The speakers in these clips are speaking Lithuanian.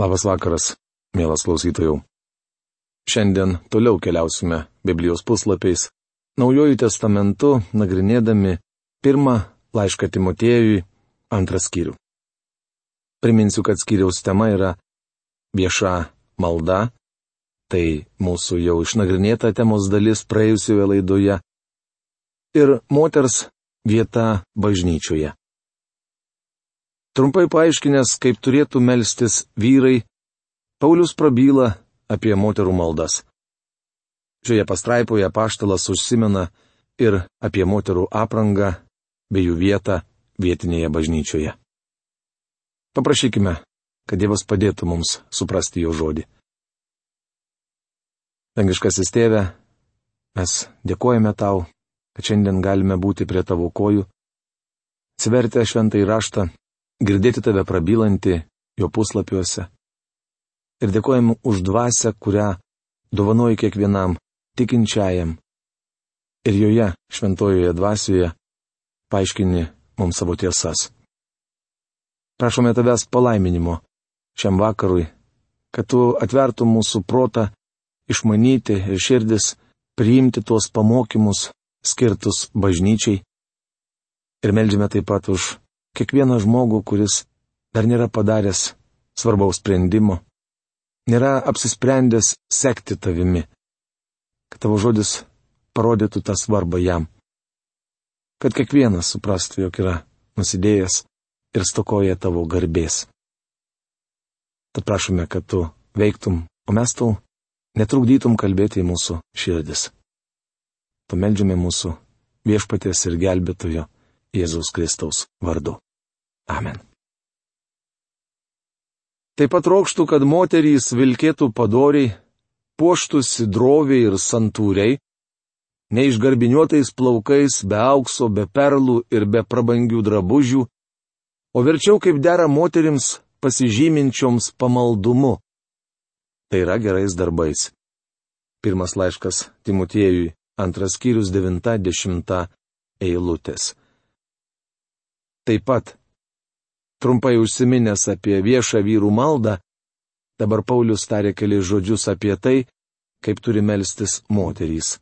Labas vakaras, mielas klausytojų. Šiandien toliau keliausime Biblijos puslapiais, Naujojų testamentu nagrinėdami pirmą laišką Timotėjui, antrą skyrių. Priminsiu, kad skyriaus tema yra vieša malda, tai mūsų jau išnagrinėta temos dalis praėjusioje laidoje, ir moters vieta bažnyčioje. Trumpai paaiškinęs, kaip turėtų melstis vyrai, Paulius prabyla apie moterų maldas. Šioje pastraipoje paštalas užsimena ir apie moterų aprangą bei jų vietą vietinėje bažnyčioje. Paprašykime, kad Dievas padėtų mums suprasti jo žodį. Dangiškasis tėve, mes dėkojame tau, kad šiandien galime būti prie tavo kojų, atsivertę šventai raštą girdėti tave prabylanti jo puslapiuose. Ir dėkojam už dvasę, kurią dovanoji kiekvienam tikinčiajam. Ir joje, šventojoje dvasioje, paaiškini mums savo tiesas. Prašome tavęs palaiminimo šiam vakarui, kad tu atvertum mūsų protą, išmanyti ir širdis, priimti tuos pamokymus skirtus bažnyčiai. Ir melžiame taip pat už kiekvieną žmogų, kuris dar nėra padaręs svarbaus sprendimo, nėra apsisprendęs sekti tavimi, kad tavo žodis parodytų tą svarbą jam, kad kiekvienas suprastų, jog yra nusidėjęs ir stokoja tavo garbės. Tad prašome, kad tu veiktum, o mes tau netrukdytum kalbėti į mūsų širdis. Tu melžiame mūsų viešpaties ir gelbėtojo Jėzaus Kristaus vardu. Amen. Taip pat trokštų, kad moterys vilkėtų padoriai, puoštųsi droviai ir santūriai, neišgarbiniuotais plaukais, be aukso, be perlų ir be prabangių drabužių, o verčiau kaip dera moterims pasižyminčioms pamaldumu. Tai yra gerais darbais. Pirmas laiškas Timotiejui, antras skyrius 90 eilutės. Taip pat, trumpai užsiminęs apie viešą vyrų maldą, dabar Paulius tarė keli žodžius apie tai, kaip turi melstis moterys.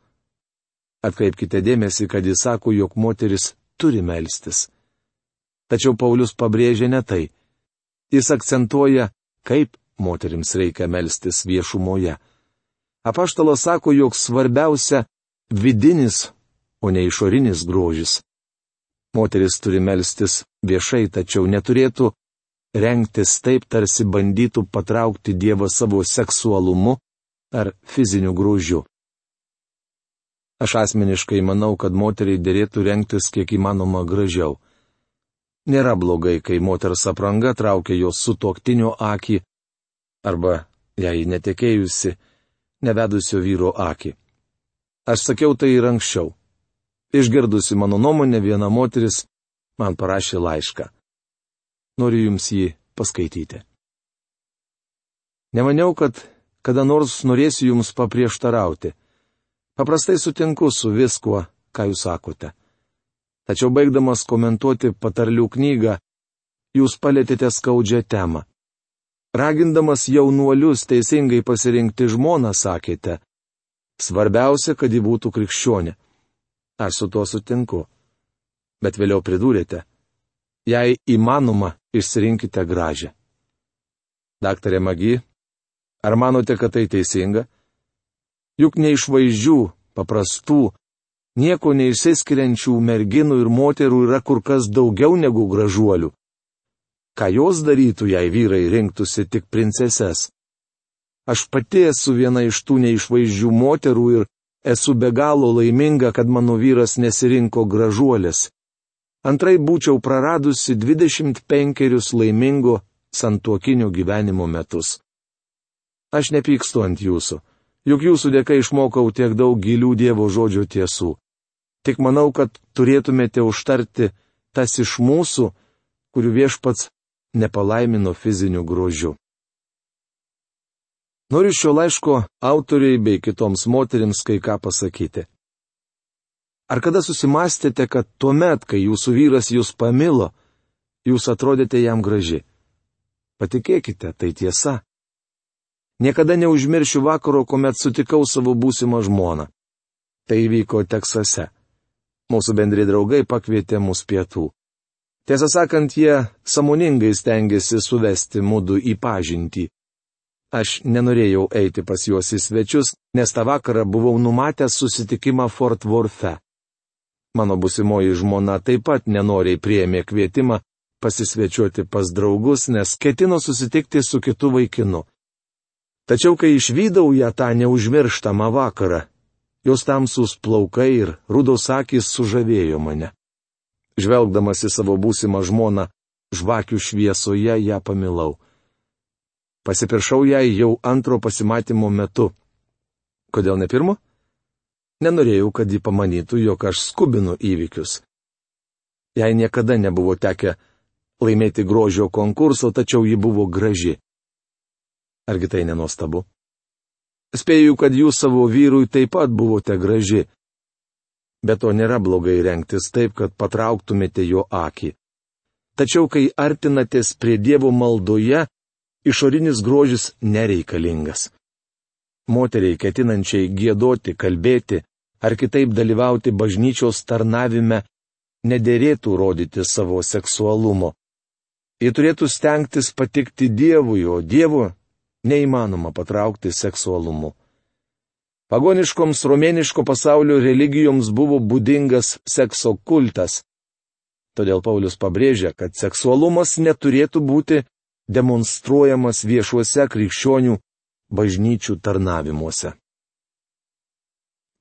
Atkreipkite dėmesį, kad jis sako, jog moteris turi melstis. Tačiau Paulius pabrėžė ne tai. Jis akcentuoja, kaip moterims reikia melstis viešumoje. Apaštalas sako, jog svarbiausia vidinis, o ne išorinis grožis. Moteris turi melstis viešai, tačiau neturėtų rengtis taip, tarsi bandytų patraukti Dievą savo seksualumu ar fiziniu grūžiu. Aš asmeniškai manau, kad moteriai dėrėtų rengtis kiek įmanoma gražiau. Nėra blogai, kai moters apranga traukia jos sutoktinio akį arba, jei netekėjusi, nevedusio vyro akį. Aš sakiau tai ir anksčiau. Išgirdusi mano nuomonę, viena moteris man parašė laišką. Noriu jums jį paskaityti. Nemaniau, kad kada nors norėsiu jums paprieštarauti. Paprastai sutinku su viskuo, ką jūs sakote. Tačiau baigdamas komentuoti patarlių knygą, jūs palėtėte skaudžią temą. Ragindamas jaunuolius teisingai pasirinkti žmoną, sakėte, svarbiausia, kad ji būtų krikščionė. Aš su tuo sutinku. Bet vėliau pridūrėte, jei įmanoma, išsirinkite gražią. Daktarė Magi, ar manote, kad tai teisinga? Juk neišvaizdžių, paprastų, nieko neišsiskiriančių merginų ir moterų yra kur kas daugiau negu gražuolių. Ką jos darytų, jei vyrai rinktųsi tik princeses? Aš pati esu viena iš tų neišvaizdžių moterų ir Esu be galo laiminga, kad mano vyras nesirinko gražuolės. Antrai būčiau praradusi 25 laimingo santuokinio gyvenimo metus. Aš nepykstu ant jūsų, juk jūsų dėka išmokau tiek daug gilių Dievo žodžio tiesų. Tik manau, kad turėtumėte užtarti tas iš mūsų, kurių viešpats nepalaimino fiziniu grožiu. Noriu šio laiško autoriai bei kitoms moterims kai ką pasakyti. Ar kada susimastėte, kad tuo met, kai jūsų vyras jūs pamilo, jūs atrodėte jam graži? Patikėkite, tai tiesa. Niekada neužmiršiu vakaro, kuomet sutikau savo būsimą žmoną. Tai įvyko Teksase. Mūsų bendri draugai pakvietė mus pietų. Tiesą sakant, jie samoningai stengiasi suvesti mūdu į pažintį. Aš nenorėjau eiti pas juos į svečius, nes tą vakarą buvau numatęs susitikimą Fort Worth'e. Mano busimoji žmona taip pat nenoriai priėmė kvietimą pasisvečiuoti pas draugus, nes ketino susitikti su kitu vaikinu. Tačiau kai išvydau ją tą neužmirštamą vakarą, jos tamsus plaukai ir rudos akis sužavėjo mane. Žvelgdamas į savo būsimą žmoną, žvakių šviesoje ją pamilau. Pasipiršau jai jau antro pasimatymo metu. Kodėl ne pirmo? Nenorėjau, kad ji pamanytų, jog aš skubinu įvykius. Jai niekada nebuvo tekę laimėti grožio konkurso, tačiau ji buvo graži. Argi tai nenuostabu? Spėju, kad jūs savo vyrui taip pat buvote graži. Bet to nėra blogai renktis taip, kad patrauktumėte jo akį. Tačiau, kai artinatės prie Dievo maldoje, išorinis grožis nereikalingas. Moteriai ketinančiai gėdoti, kalbėti ar kitaip dalyvauti bažnyčios tarnavime, nederėtų rodyti savo seksualumo. Jie turėtų stengtis patikti Dievui, o Dievo neįmanoma patraukti seksualumu. Pagoniškoms romėniško pasaulio religijoms buvo būdingas sekso kultas. Todėl Paulius pabrėžia, kad seksualumas neturėtų būti demonstruojamas viešuose krikščionių bažnyčių tarnavimuose.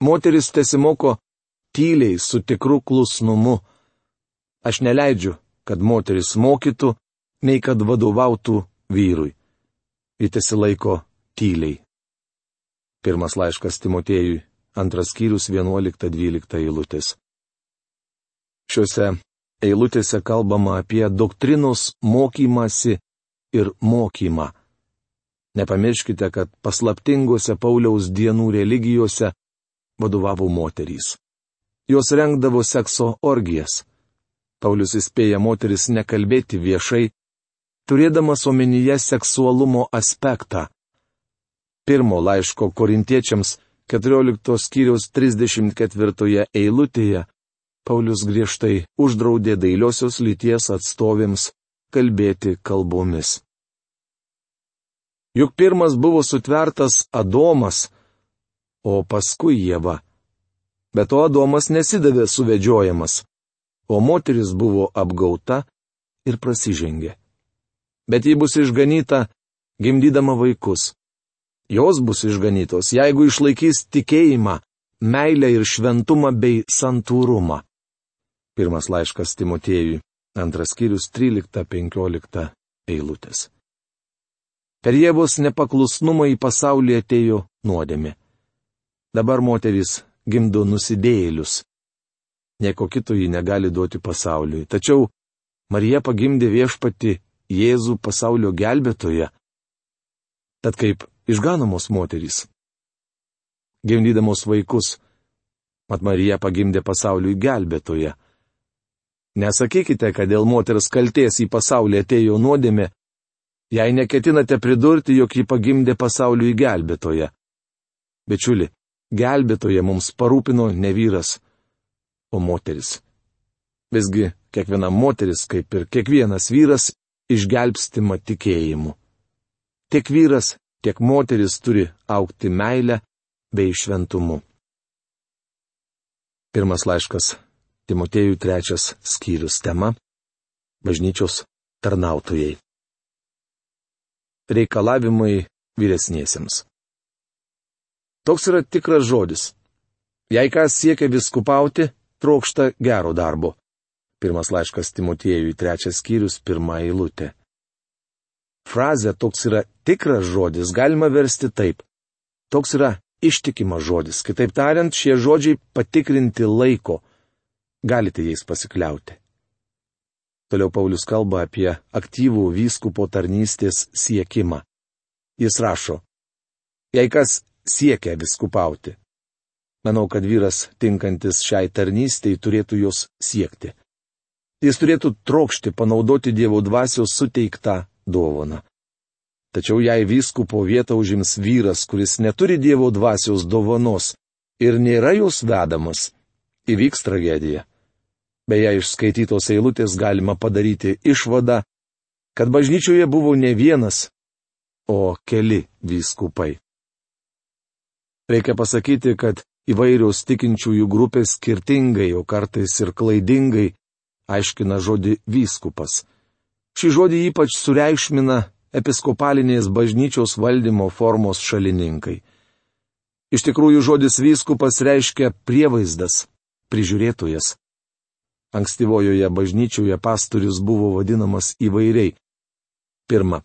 Moteris tesimoko tyliai su tikru klusnumu. Aš neleidžiu, kad moteris mokytų, nei kad vadovautų vyrui įtesi laiko tyliai. Pirmas laiškas Timotėjui, antras skyrius 11-12 eilutės. Šiuose eilutėse kalbama apie doktrinos mokymasi ir mokymą. Nepamirškite, kad paslaptingose Pauliaus dienų religijose vadovavo moterys. Jos rengdavo sekso orgijas. Paulius įspėja moteris nekalbėti viešai turėdamas omenyje seksualumo aspektą. Pirmo laiško korintiečiams 14 skyriaus 34 eilutėje Paulius griežtai uždraudė dailiosios lyties atstovėms kalbėti kalbomis. Juk pirmas buvo sutvertas Adomas, o paskui Jėva. Bet to Adomas nesidavė suvedžiojamas, o moteris buvo apgauta ir prasižengė bet ji bus išganyta, gimdydama vaikus. Jos bus išganytos, jeigu išlaikys tikėjimą, meilę ir šventumą bei santūrumą. Pirmas laiškas Timotėjui, antras skyrius 13-15 eilutės. Per Jėvos nepaklusnumą į pasaulį atėjo nuodėmė. Dabar moteris gimdo nusidėjėlius. Nieko kito ji negali duoti pasauliui. Tačiau Marija pagimdė viešpati Jėzų pasaulio gelbėtoje. Tad kaip išganomos moterys. Gimdydamos vaikus, mat Marija pagimdė pasauliui gelbėtoje. Nesakykite, kad dėl moters kalties į pasaulį atėjo nuodėmė, jei neketinate pridurti, jog ji pagimdė pasauliui gelbėtoje. Bičiuli, gelbėtoje mums parūpino ne vyras, o moteris. Visgi kiekviena moteris, kaip ir kiekvienas vyras, išgelbstima tikėjimu. Tiek vyras, tiek moteris turi aukti meilę bei šventumu. Pirmas laiškas Timotėjų trečias skyrius tema - bažnyčios tarnautojai. Reikalavimai vyresniesiems. Toks yra tikras žodis. Jei kas siekia viskupauti, trokšta gero darbo. Pirmas laiškas Timotiejui, trečias skyrius, pirmą eilutę. Frazė toks yra tikras žodis galima versti taip. Toks yra ištikimas žodis. Kitaip tariant, šie žodžiai patikrinti laiko. Galite jais pasikliauti. Toliau Paulius kalba apie aktyvų vyskupo tarnystės siekimą. Jis rašo, jei kas siekia viskupauti. Manau, kad vyras tinkantis šiai tarnystei turėtų jos siekti. Jis turėtų trokšti panaudoti Dievo dvasios suteiktą dovaną. Tačiau jei vyskupo vietą užims vyras, kuris neturi Dievo dvasios dovanos ir nėra jos vedamas, įvyks tragedija. Beje, iš skaitytos eilutės galima padaryti išvadą, kad bažnyčioje buvo ne vienas, o keli vyskupai. Reikia pasakyti, kad įvairios tikinčiųjų grupės skirtingai, o kartais ir klaidingai aiškina žodį vyskupas. Šį žodį ypač sureikšmina episkopalinės bažnyčios valdymo formos šalininkai. Iš tikrųjų žodis vyskupas reiškia prievaizdas, prižiūrėtojas. Ankstyvojoje bažnyčioje pastorius buvo vadinamas įvairiai. Pirma,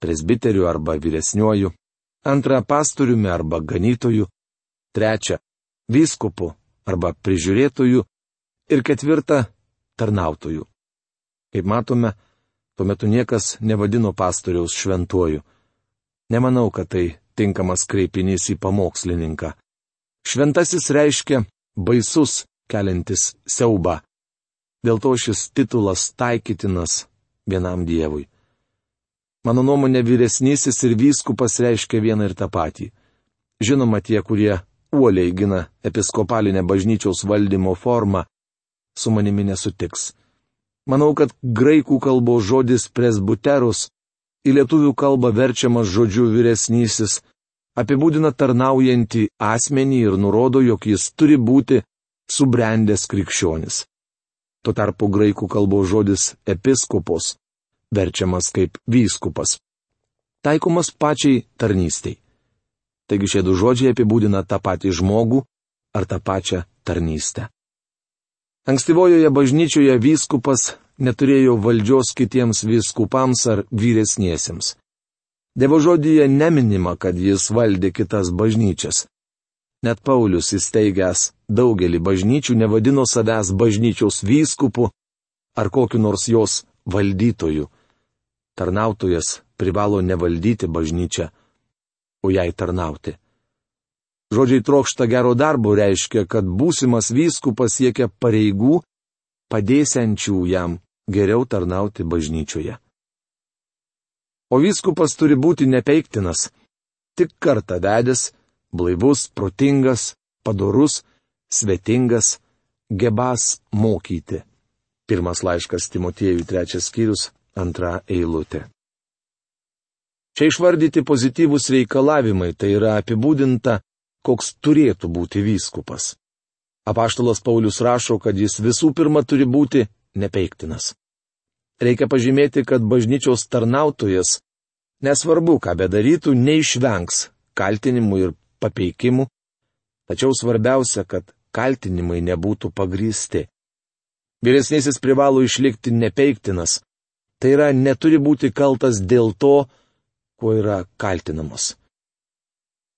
presbiteriu arba vyresniuoju, antra, pastoriumi arba ganytoju, trečia, vyskupu arba prižiūrėtoju ir ketvirta, tarnautoju. Kaip matome, tuo metu niekas nevadino pastoriaus šventuoju. Nemanau, kad tai tinkamas kreipinys į pamokslininką. Šventasis reiškia baisus, keliantis siaubą. Dėl to šis titulas taikytinas vienam Dievui. Mano nuomonė, vyresnysis ir vyskupas reiškia vieną ir tą patį. Žinoma, tie, kurie uoliai gina episkopalinę bažnyčiaus valdymo formą, su manimi nesutiks. Manau, kad graikų kalbos žodis presbuterus į lietuvių kalbą verčiamas žodžiu vyresnysis apibūdina tarnaujantį asmenį ir nurodo, jog jis turi būti subrendęs krikščionis. Tuo tarpu graikų kalbos žodis episkopos verčiamas kaip vyskupas. Taikomas pačiai tarnystei. Taigi šie du žodžiai apibūdina tą patį žmogų ar tą pačią tarnystę. Ankstyvojoje bažnyčioje vyskupas neturėjo valdžios kitiems vyskupams ar vyresniesiems. Dievo žodyje neminima, kad jis valdė kitas bažnyčias. Net Paulius įsteigęs daugelį bažnyčių nevadino savęs bažnyčiaus vyskupu ar kokiu nors jos valdytoju. Tarnautojas privalo nevaldyti bažnyčią, o jai tarnauti. Žodžiai trokšta gero darbo reiškia, kad būsimas vyskupas siekia pareigų, padėsiančių jam geriau tarnauti bažnyčioje. O vyskupas turi būti nepeiktinas, tik kartą vedęs, blaivus, protingas, padorus, svetingas, gebas mokyti. Pirmas laiškas Timotiejui trečias skyrius, antra eilutė. Čia išvardyti pozityvūs reikalavimai, tai yra apibūdinta, koks turėtų būti vyskupas. Apaštalas Paulius rašo, kad jis visų pirma turi būti nepeiktinas. Reikia pažymėti, kad bažnyčios tarnautojas, nesvarbu, ką bedarytų, neišvengs kaltinimų ir papeikimų, tačiau svarbiausia, kad kaltinimai nebūtų pagrysti. Vyresnysis privalo išlikti nepeiktinas, tai yra neturi būti kaltas dėl to, kuo yra kaltinamas.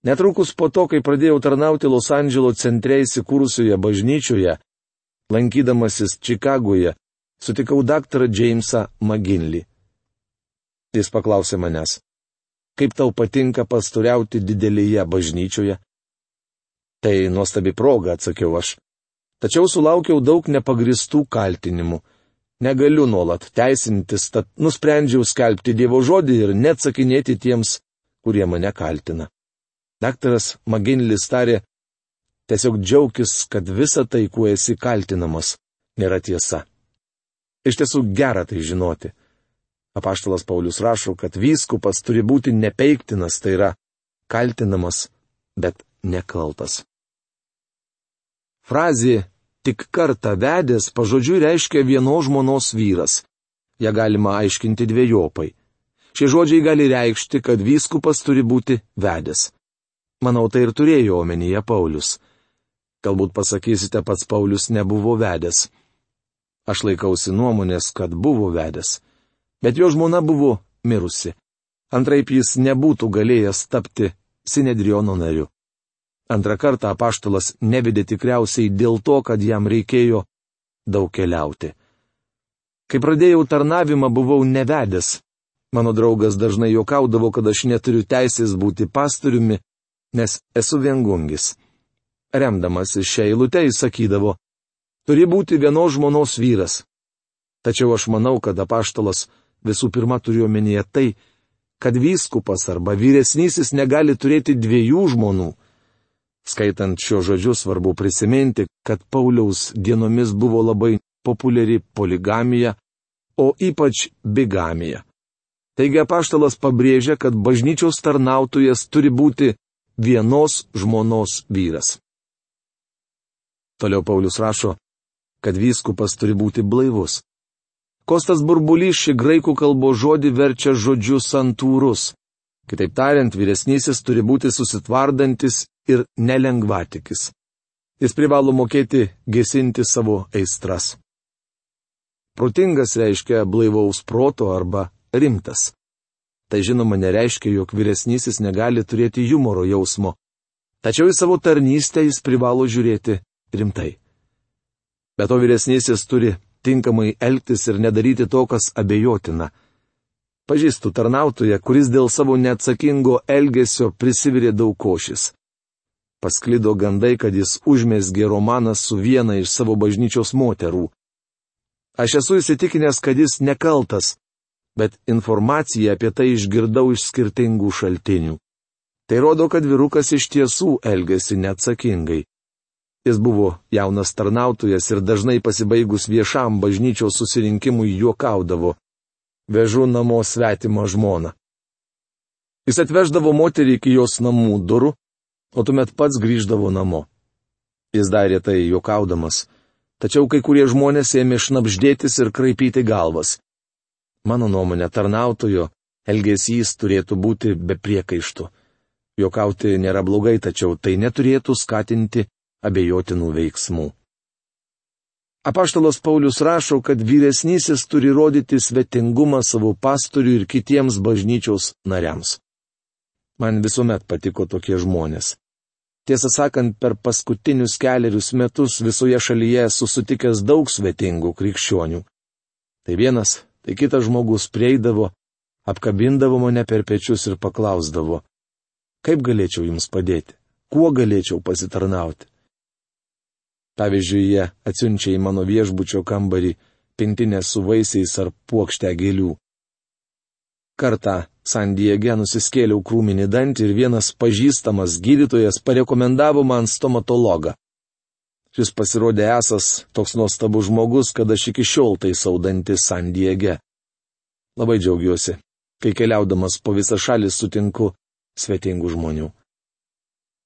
Netrukus po to, kai pradėjau tarnauti Los Andželo centre įsikūrusioje bažnyčioje, lankydamasis Čikagoje, sutikau daktarą Jamesą McGinley. Jis paklausė manęs, kaip tau patinka pasturiauti didelėje bažnyčioje? Tai nuostabi proga, atsakiau aš. Tačiau sulaukiau daug nepagristų kaltinimų. Negaliu nuolat teisintis, tad nusprendžiau skelbti Dievo žodį ir neatsakinėti tiems, kurie mane kaltina. Daktaras Maginlis tarė, tiesiog džiaugis, kad visa tai, kuo esi kaltinamas, nėra tiesa. Iš tiesų gera tai žinoti. Apaštalas Paulius rašo, kad vyskupas turi būti nepeiktinas, tai yra kaltinamas, bet nekaltas. Frazė tik kartą vedęs pažodžiui reiškia vienos žmonos vyras. Ja galima aiškinti dviejopai. Šie žodžiai gali reikšti, kad vyskupas turi būti vedęs. Manau, tai ir turėjo omenyje Paulius. Galbūt pasakysite, pats Paulius nebuvo vedęs. Aš laikausi nuomonės, kad buvo vedęs. Bet jo žmona buvo mirusi. Antraip jis nebūtų galėjęs tapti Sinedriono nariu. Antrą kartą apaštalas nevedė tikriausiai dėl to, kad jam reikėjo daug keliauti. Kai pradėjau tarnavimą, buvau nevedęs. Mano draugas dažnai juokaudavo, kad aš neturiu teisės būti pastoriumi, nes esu viengungis. Remdamasis šią eilutę jis sakydavo, turi būti vienos žmonos vyras. Tačiau aš manau, kad apaštalas visų pirma turiu omenyje tai, kad vyskupas arba vyresnysis negali turėti dviejų žmonų. Skaitant šio žodžiu svarbu prisiminti, kad Pauliaus dienomis buvo labai populiari poligamija, o ypač bigamija. Taigi apaštalas pabrėžia, kad bažnyčiaus tarnautojas turi būti vienos žmonos vyras. Toliau Paulius rašo, kad vyskupas turi būti blaivus. Kostas burbulys šį graikų kalbos žodį verčia žodžiu santūrus. Kitaip tariant, vyresnysis turi būti susitvardantis ir nelengvatikis. Jis privalo mokėti gesinti savo aistras. Protingas reiškia blaivaus proto arba rimtas. Tai žinoma nereiškia, jog vyresnysis negali turėti humoro jausmo. Tačiau į savo tarnystę jis privalo žiūrėti rimtai. Bet to vyresnysis turi tinkamai elgtis ir nedaryti to, kas abejotina. Pažįstu tarnautoją, kuris dėl savo neatsakingo elgesio prisivirė daug košis. Pasklido gandai, kad jis užmėsgė romaną su viena iš savo bažnyčios moterų. Aš esu įsitikinęs, kad jis nekaltas, bet informaciją apie tai išgirdau iš skirtingų šaltinių. Tai rodo, kad vyrukas iš tiesų elgesi neatsakingai. Jis buvo jaunas tarnautojas ir dažnai pasibaigus viešam bažnyčios susirinkimui juokaudavo. Vežu namo svetimą žmoną. Jis atveždavo moterį iki jos namų durų, o tuomet pats grįždavo namo. Jis darė tai juokaudamas, tačiau kai kurie žmonės ėmė šnapždėtis ir kraipyti galvas. Mano nuomonė, tarnautojo elgesys turėtų būti be priekaištų. Jokauti nėra blogai, tačiau tai neturėtų skatinti abejotinų veiksmų. Apaštalas Paulius rašo, kad vyresnysis turi rodyti svetingumą savo pastoriui ir kitiems bažnyčios nariams. Man visuomet patiko tokie žmonės. Tiesą sakant, per paskutinius keliarius metus visoje šalyje esu sutikęs daug svetingų krikščionių. Tai vienas tai kitas žmogus prieidavo, apkabindavo mane per pečius ir paklausdavo, kaip galėčiau jums padėti, kuo galėčiau pasitarnauti. Pavyzdžiui, jie atsiunčia į mano viešbučio kambarį pintinę su vaisiais ar puokštę gėlių. Kartą Sandiege nusiskėliau krūminį dantį ir vienas pažįstamas gydytojas parekomendavo man stomatologą. Šis pasirodė esas toks nuostabus žmogus, kad aš iki šiol tai saudantis Sandiege. Labai džiaugiuosi, kai keliaudamas po visą šalį sutinku svetingų žmonių.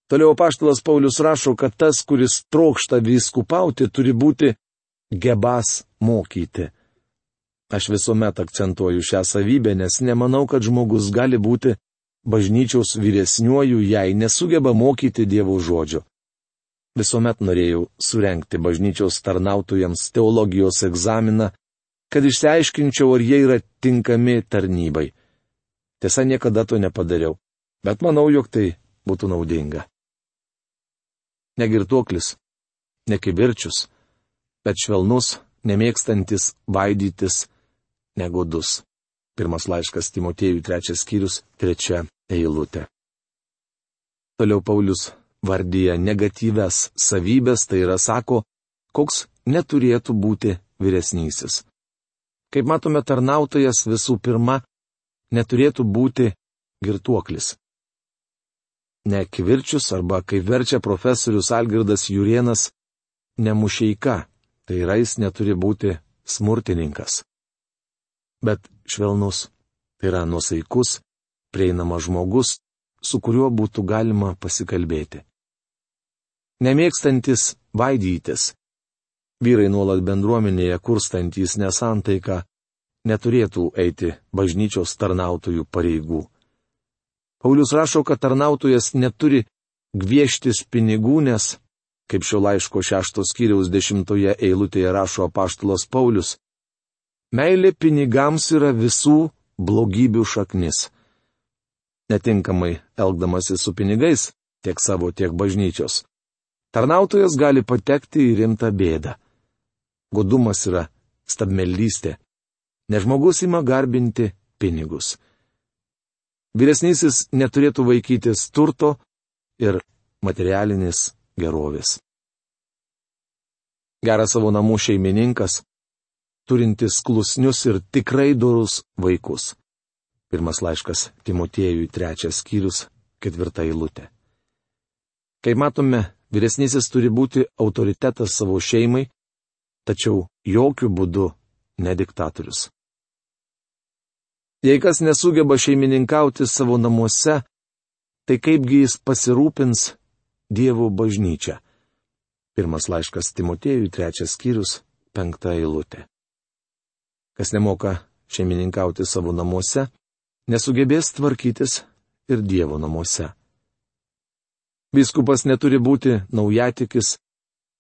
Toliau paštalas Paulius rašo, kad tas, kuris trokšta viskupauti, turi būti gebas mokyti. Aš visuomet akcentuoju šią savybę, nes nemanau, kad žmogus gali būti bažnyčiaus vyresniuoju, jei nesugeba mokyti Dievo žodžio. Visuomet norėjau surenkti bažnyčios tarnautojams teologijos egzaminą, kad išsiaiškinčiau, ar jie yra tinkami tarnybai. Tiesa, niekada to nepadariau, bet manau, jog tai būtų naudinga. Negirtuoklis, nekibirčius, bet švelnus, nemėgstantis vaidytis, negodus. Pirmas laiškas Timotėjui trečias skyrius, trečia eilutė. Toliau Paulius vardyja negatyves savybės, tai yra sako, koks neturėtų būti vyresnysis. Kaip matome, tarnautojas visų pirma neturėtų būti girtuoklis. Ne kivirčius arba, kaip verčia profesorius Algirdas Jurienas, nemušeika, tai yra jis neturi būti smurtininkas. Bet švelnus, tai yra nusaikus, prieinamas žmogus, su kuriuo būtų galima pasikalbėti nemėgstantis vaidytis. Vyrai nuolat bendruomenėje kurstantys nesantaiką neturėtų eiti bažnyčios tarnautojų pareigų. Paulius rašo, kad tarnautojas neturi gvieštis pinigų, nes, kaip šio laiško šeštos kiriaus dešimtoje eilutėje rašo apaštalas Paulius, meilė pinigams yra visų blogybių šaknis. Netinkamai elgdamasi su pinigais, tiek savo, tiek bažnyčios, Tarnautojas gali patekti į rimtą bėdą. Godumas yra stabmelystė. Nežmogus ima garbinti pinigus. Vyresnysis neturėtų vaikytis turto ir materialinės gerovės. Geras savo namų šeimininkas, turintis klusnius ir tikrai durus vaikus. Pirmas laiškas Timotiejui trečias skyrius, ketvirta eilutė. Kai matome, vyresnysis turi būti autoritetas savo šeimai, tačiau jokių būdų ne diktatorius. Jei kas nesugeba šeimininkauti savo namuose, tai kaipgi jis pasirūpins Dievo bažnyčią. Pirmas laiškas Timotiejui, trečias skyrius, penkta eilutė. Kas nemoka šeimininkauti savo namuose, nesugebės tvarkytis ir Dievo namuose. Viskupas neturi būti naujatikis,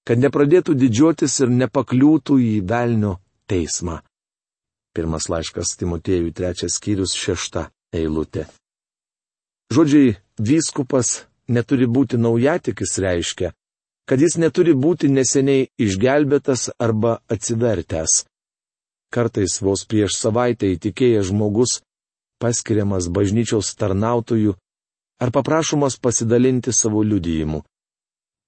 kad nepradėtų didžiuotis ir nepakliūtų į velnio teismą. Pirmas laiškas Timotiejui trečias skyrius šešta eilutė. Žodžiai vyskupas neturi būti naujatikis reiškia, kad jis neturi būti neseniai išgelbėtas arba atsivertęs. Kartais vos prieš savaitę įtikėjęs žmogus paskiriamas bažnyčios tarnautojų ar paprašomas pasidalinti savo liudijimu.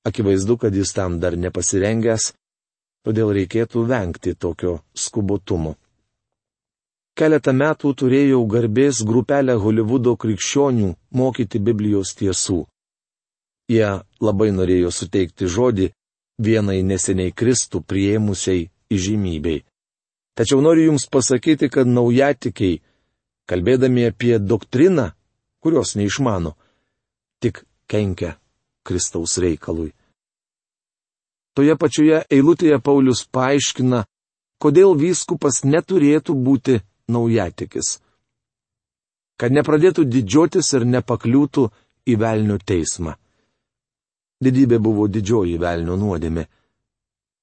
Akivaizdu, kad jis tam dar nepasirengęs, todėl reikėtų vengti tokio skubotumo. Keletą metų turėjau garbės grupelę Hollywoodo krikščionių mokyti Biblijos tiesų. Jie labai norėjo suteikti žodį vienai neseniai Kristų prieimusiai įžymybei. Tačiau noriu Jums pasakyti, kad naujatikiai kalbėdami apie doktriną, kurios neišmano, tik kenkia Kristaus reikalui. Toje pačioje eilutėje Paulius paaiškina, kodėl vyskupas neturėtų būti naujatikis. Kad nepradėtų didžiotis ir nepakliūtų į velnio teismą. Didybė buvo didžioji velnio nuodėmė.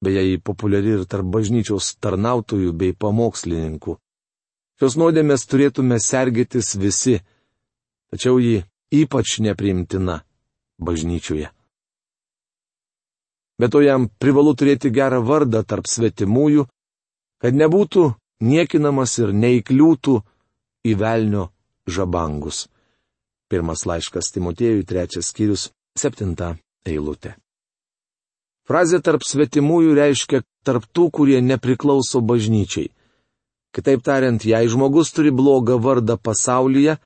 Beje, jį populiari ir tarp bažnyčios tarnautojų bei pamokslininkų. Šios nuodėmės turėtume sergėtis visi, tačiau ji ypač nepriimtina bažnyčioje. Bet to jam privalu turėti gerą vardą tarp svetimųjų, kad nebūtų niekinamas ir neįkliūtų į velnio žabangus. Pirmas laiškas Timotiejui, trečias skyrius, septinta eilutė. Frazė tarp svetimųjų reiškia tarp tų, kurie nepriklauso bažnyčiai. Kitaip tariant, jei žmogus turi blogą vardą pasaulyje,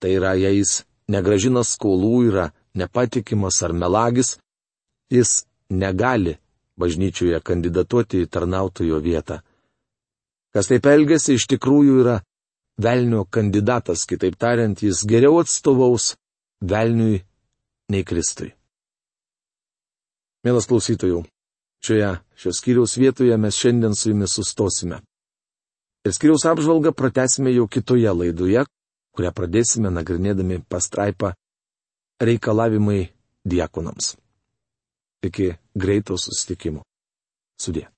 tai yra, jei jis negražina skolų, yra nepatikimas ar melagis, jis negali bažnyčioje kandidatuoti į tarnautojo vietą. Kas taip elgesi, iš tikrųjų yra velnio kandidatas, kitaip tariant, jis geriau atstovaus velniui nei Kristui. Mielas klausytojų, šioje šios skyriaus vietoje mes šiandien su jumis sustosime. Ir skiriaus apžvalgą pratesime jau kitoje laidoje, kurią pradėsime nagrinėdami pastraipą reikalavimai diekonams. Iki greito susitikimo. Sudė.